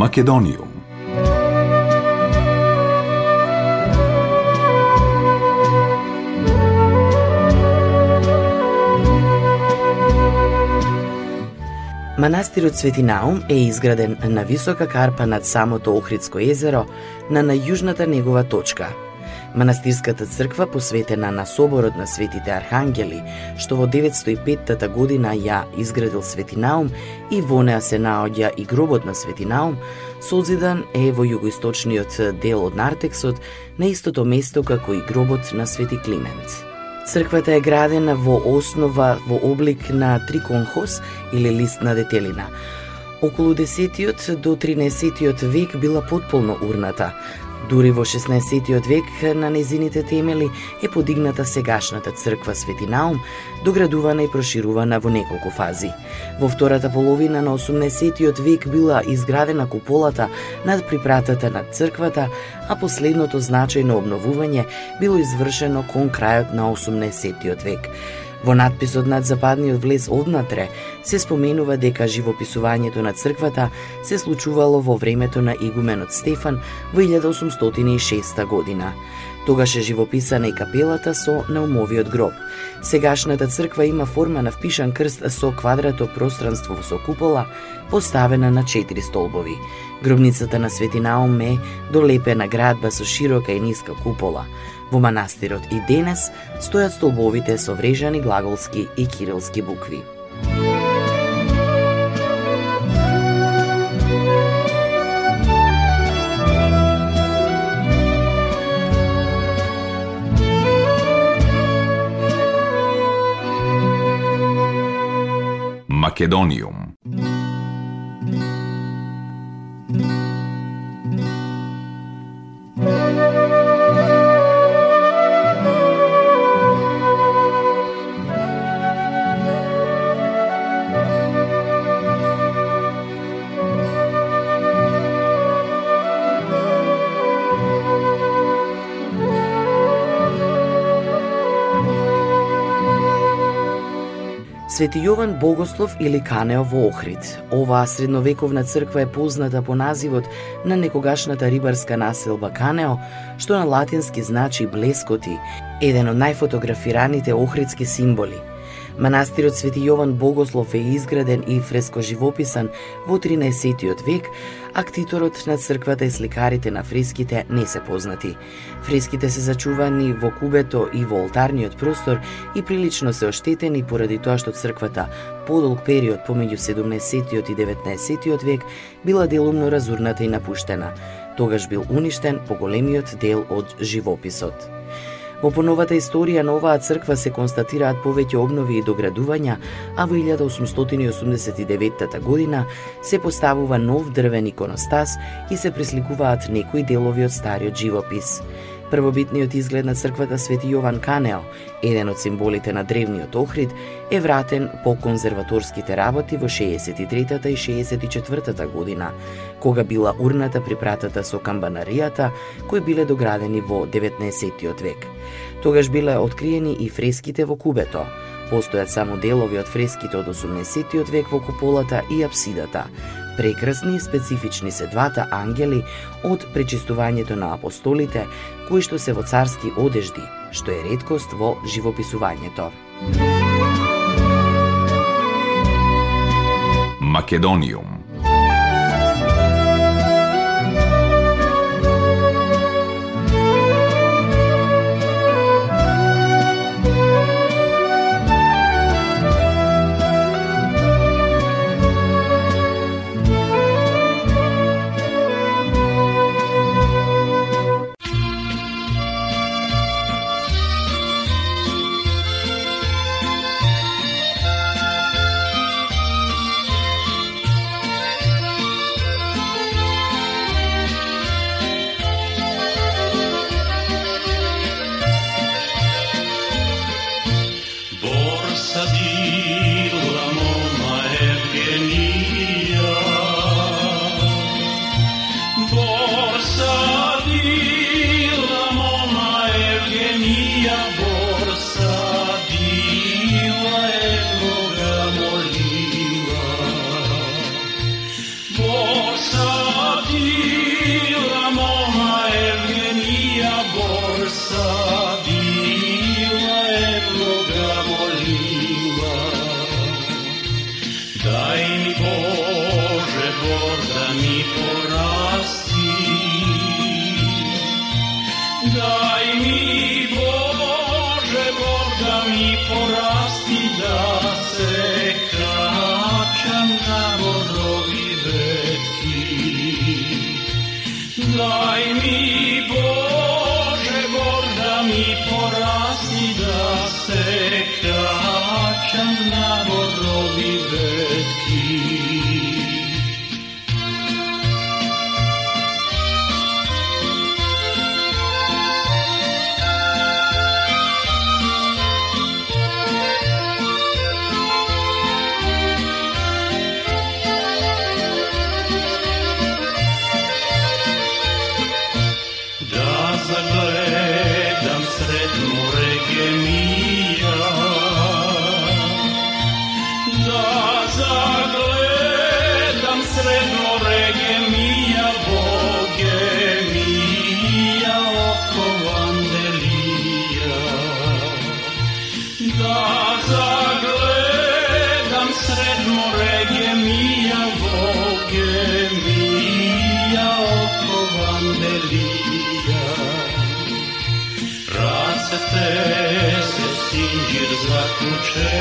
Македониум. Манастирот Свети Наум е изграден на висока карпа над самото Охридско езеро, на најужната негова точка. Манастирската црква посветена на соборот на светите архангели, што во 905 година ја изградил Свети Наум и во неа се наоѓа и гробот на Свети Наум, созидан е во југоисточниот дел од Нартексот, на истото место како и гробот на Свети Климент. Црквата е градена во основа во облик на триконхос или лист на детелина. Околу 10 до 13 век била потполно урната, Дури во 16 век на незините темели е подигната сегашната црква Свети Наум, доградувана и проширувана во неколку фази. Во втората половина на 18 век била изградена куполата над припратата на црквата, а последното значајно обновување било извршено кон крајот на 18 век. Во надписот над западниот влез однатре се споменува дека живописувањето на црквата се случувало во времето на игуменот Стефан во 1806 година. Тогаш е живописана и капелата со наумовиот гроб. Сегашната црква има форма на впишан крст со квадрато пространство со купола, поставена на четири столбови. Гробницата на Свети Наум е долепена градба со широка и ниска купола. Во манастирот и денес стојат столбовите со врежани глаголски и кирилски букви. Македониум. Свети Јован Богослов или Канео во Охрид. Оваа средновековна црква е позната по називот на некогашната рибарска населба Канео, што на латински значи блескоти, еден од најфотографираните охридски символи – Манастирот Свети Јован Богослов е изграден и фреско живописан во 13 век, а ктиторот на црквата и сликарите на фреските не се познати. Фреските се зачувани во кубето и во олтарниот простор и прилично се оштетени поради тоа што црквата подолг период помеѓу 17 и 19 век била делумно разурната и напуштена. Тогаш бил уништен поголемиот дел од живописот. Во поновата историја на оваа црква се констатираат повеќе обнови и доградувања, а во 1889 година се поставува нов дрвен иконостас и се пресликуваат некои делови од стариот живопис. Првобитниот изглед на црквата Свети Јован Канео, еден од символите на древниот Охрид, е вратен по конзерваторските работи во 63-та и 64-та година, кога била урната припратата со камбанаријата, кои биле доградени во 19-тиот век. Тогаш биле откриени и фреските во кубето. Постојат само делови од фреските од 18-тиот век во куполата и апсидата. Прекрасни и специфични се двата ангели од пречистувањето на апостолите, кои што се во царски одежди, што е редкост во живописувањето. Македониум Македониум. mi por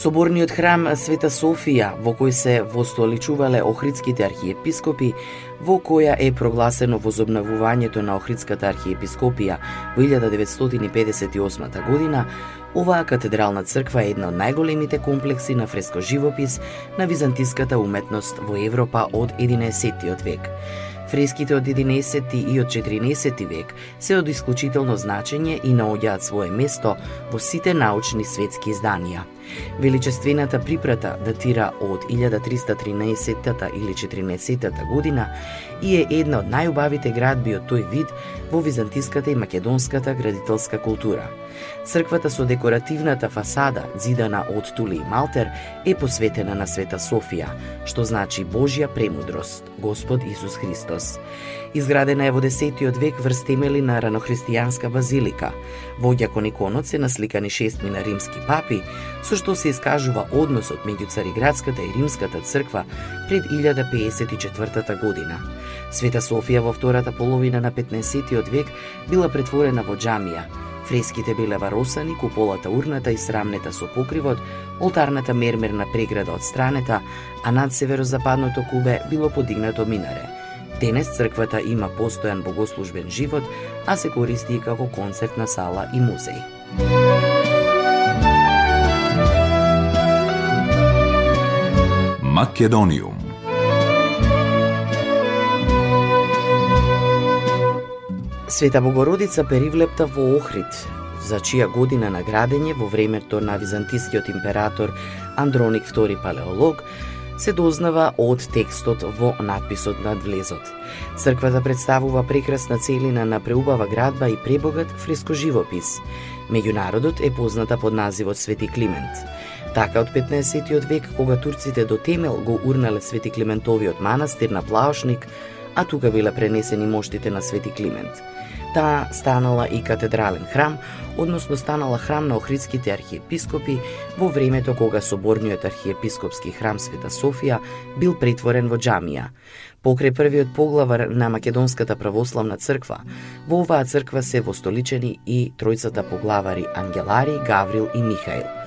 Соборниот храм Света Софија, во кој се востоличувале охридските архиепископи, во која е прогласено возобновувањето на Охридската архиепископија во 1958 година, оваа катедрална црква е една од најголемите комплекси на фреско живопис на византиската уметност во Европа од 11 век. Фреските од 11 и од 14 век се од исклучително значење и наоѓаат свое место во сите научни светски изданија. Величествената припрата датира од 1313 или 14 година и е една од најубавите градби од тој вид во византиската и македонската градителска култура. Црквата со декоративната фасада, зидана од Тули и Малтер, е посветена на Света Софија, што значи Божја премудрост, Господ Исус Христос. Изградена е во 10 век врз темели на ранохристијанска базилика. Во кон иконот се насликани шестми на римски папи, со што се искажува односот меѓу Цариградската и Римската црква пред 1054 година. Света Софија во втората половина на 15 век била претворена во џамија, Фреските биле варосани, куполата урната и срамнета со покривот, олтарната мермерна преграда од странета, а над северозападното кубе било подигнато минаре. Денес црквата има постојан богослужбен живот, а се користи и како концертна сала и музеј. Македониум Света Богородица перивлепта во Охрид, за чија година на градење во времето на византискиот император Андроник II Палеолог, се дознава од текстот во надписот над влезот. Црквата представува прекрасна целина на преубава градба и пребогат фреско живопис. Меѓу народот е позната под називот Свети Климент. Така од 15 век, кога турците до Темел го урнале Свети Климентовиот манастир на Плаошник, а тука биле пренесени моштите на Свети Климент. Таа станала и катедрален храм, односно станала храм на охридските архиепископи во времето кога соборниот архиепископски храм Света Софија бил претворен во џамија. Покрај првиот поглавар на Македонската православна црква, во оваа црква се востоличени и тројцата поглавари Ангелари, Гаврил и Михаил.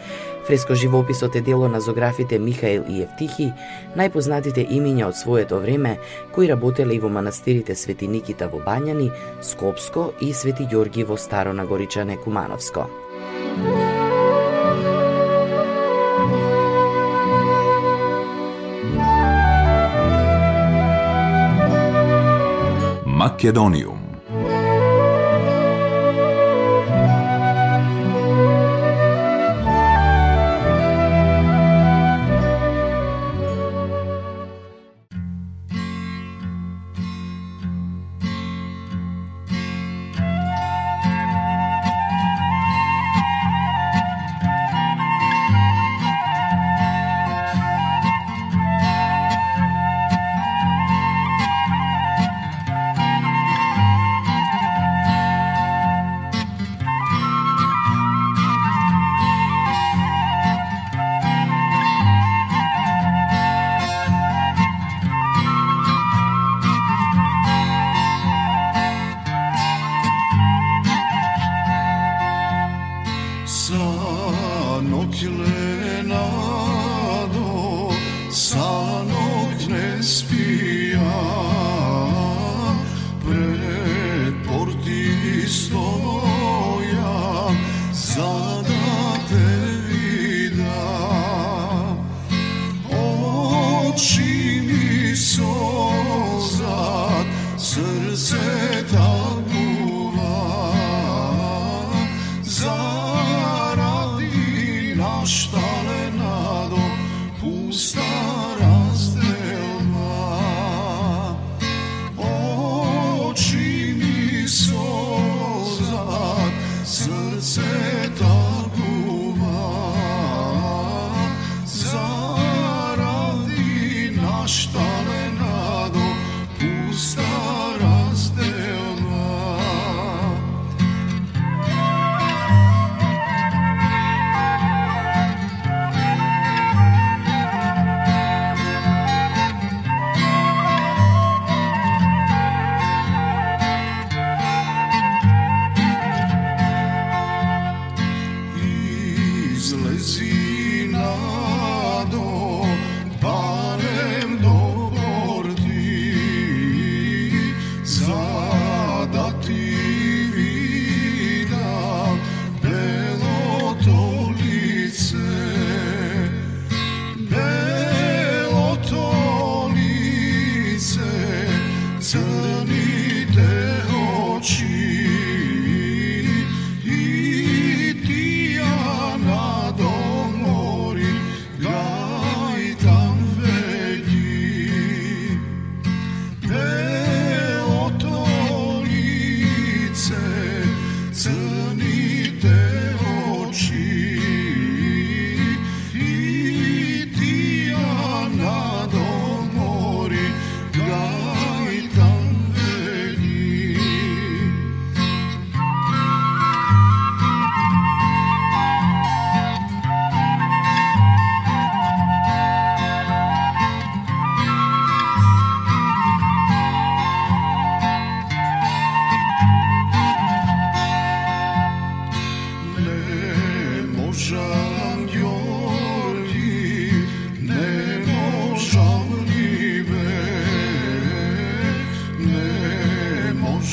Фреско живописот е дело на зографите Михаил и Евтихи, најпознатите имиња од своето време, кои работеле и во манастирите Свети Никита во Бањани, Скопско и Свети Ѓорги во Старо Нагоричане Кумановско. Македониум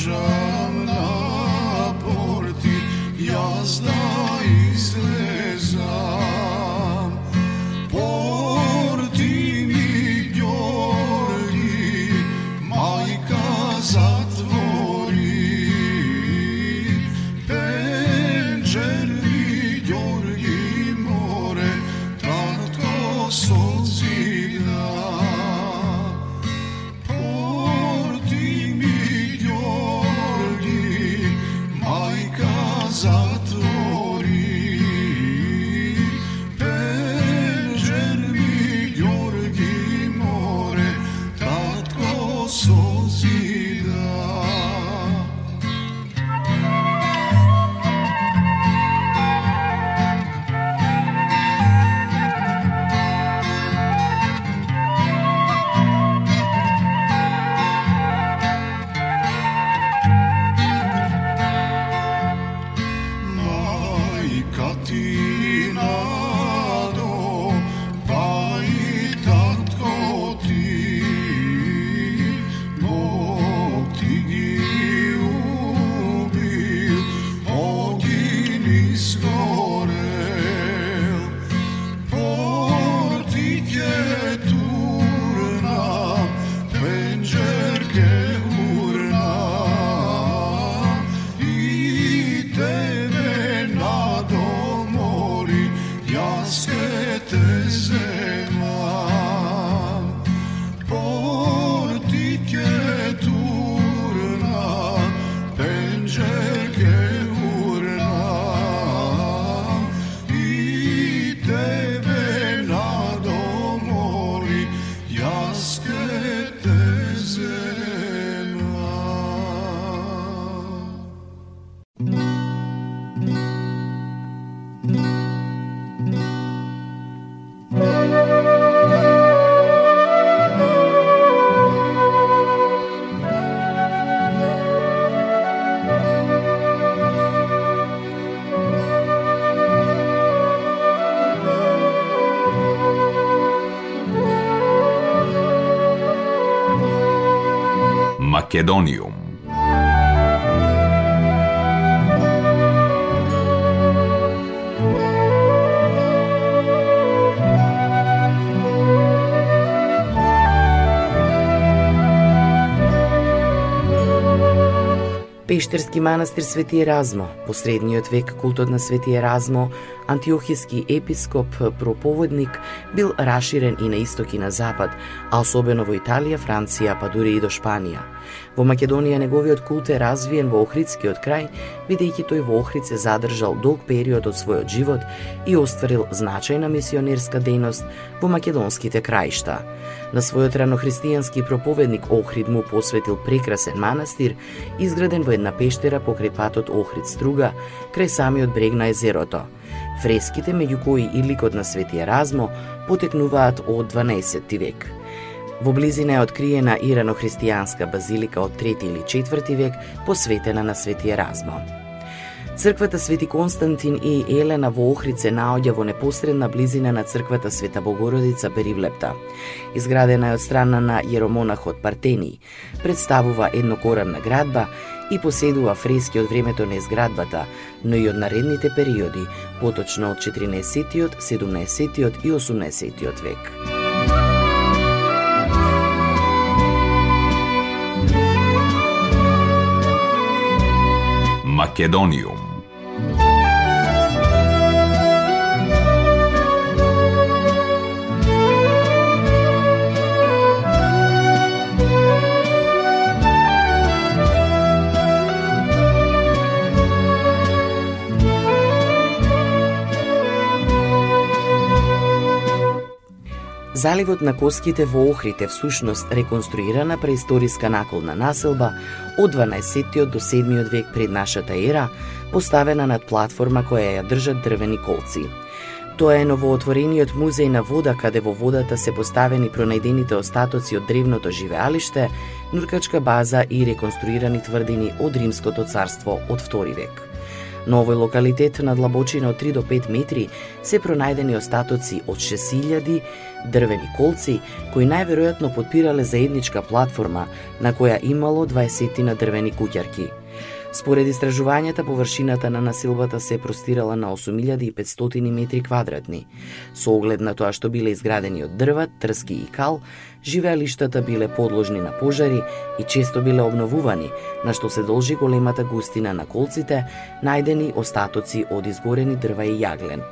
не можам на порти, Македониум. Пештерски манастир Свети Еразмо, посредниот век култот на Свети Еразмо, антиохиски епископ, проповедник, бил раширен и на исток и на запад, а особено во Италија, Франција, па дури и до Шпанија. Во Македонија неговиот култ е развиен во Охридскиот крај, бидејќи тој во Охрид се задржал долг период од својот живот и остварил значајна мисионерска дејност во македонските краишта. На својот ранохристијански проповедник Охрид му посветил прекрасен манастир, изграден во една пештера покрај патот Охрид-Струга, крај самиот брег на езерото. Фреските, меѓу кои и ликот на Свети Еразмо, потекнуваат од 12 век. Во близина е откриена иранохристијанска базилика од 3 или 4 век, посветена на Свети Еразмо. Црквата Свети Константин и Елена во Охрид се наоѓа во непосредна близина на црквата Света Богородица Перивлепта. Изградена е од страна на јеромонахот Партени. Представува еднокорамна градба и поседува фрески од времето на изградбата, но и од наредните периоди, поточно од 14 17 и 18 век. Македониум. Заливот на Коските во Охрид е всушност реконструирана преисториска наколна населба од 12 до 7 век пред нашата ера, поставена над платформа која ја држат дрвени колци. Тоа е новоотворениот музеј на вода каде во водата се поставени пронајдените остатоци од древното живеалиште, нуркачка база и реконструирани тврдини од Римското царство од втори век. На овој локалитет на длабочина од 3 до 5 метри се пронајдени остатоци од 6000 дрвени колци кои најверојатно подпирале заедничка платформа на која имало 20 на дрвени куќарки. Според истражувањата, површината на насилбата се простирала на 8500 метри квадратни. Со оглед на тоа што биле изградени од дрва, трски и кал, живеалиштата биле подложни на пожари и често биле обновувани, на што се должи големата густина на колците, најдени остатоци од изгорени дрва и јаглен.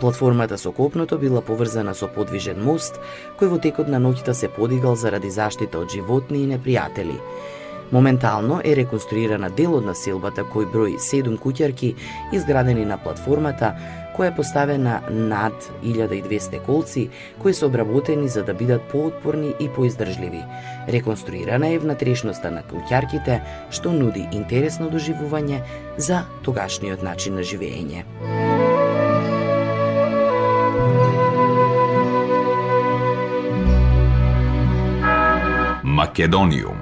Платформата со копното била поврзана со подвижен мост, кој во текот на ноќта се подигал заради заштита од животни и непријатели. Моментално е реконструирана дел од населбата кој брои 7 куќарки изградени на платформата која е поставена над 1200 колци кои се обработени за да бидат поотпорни и поиздржливи. Реконструирана е внатрешноста на куќарките што нуди интересно доживување за тогашниот начин на живење. Македониум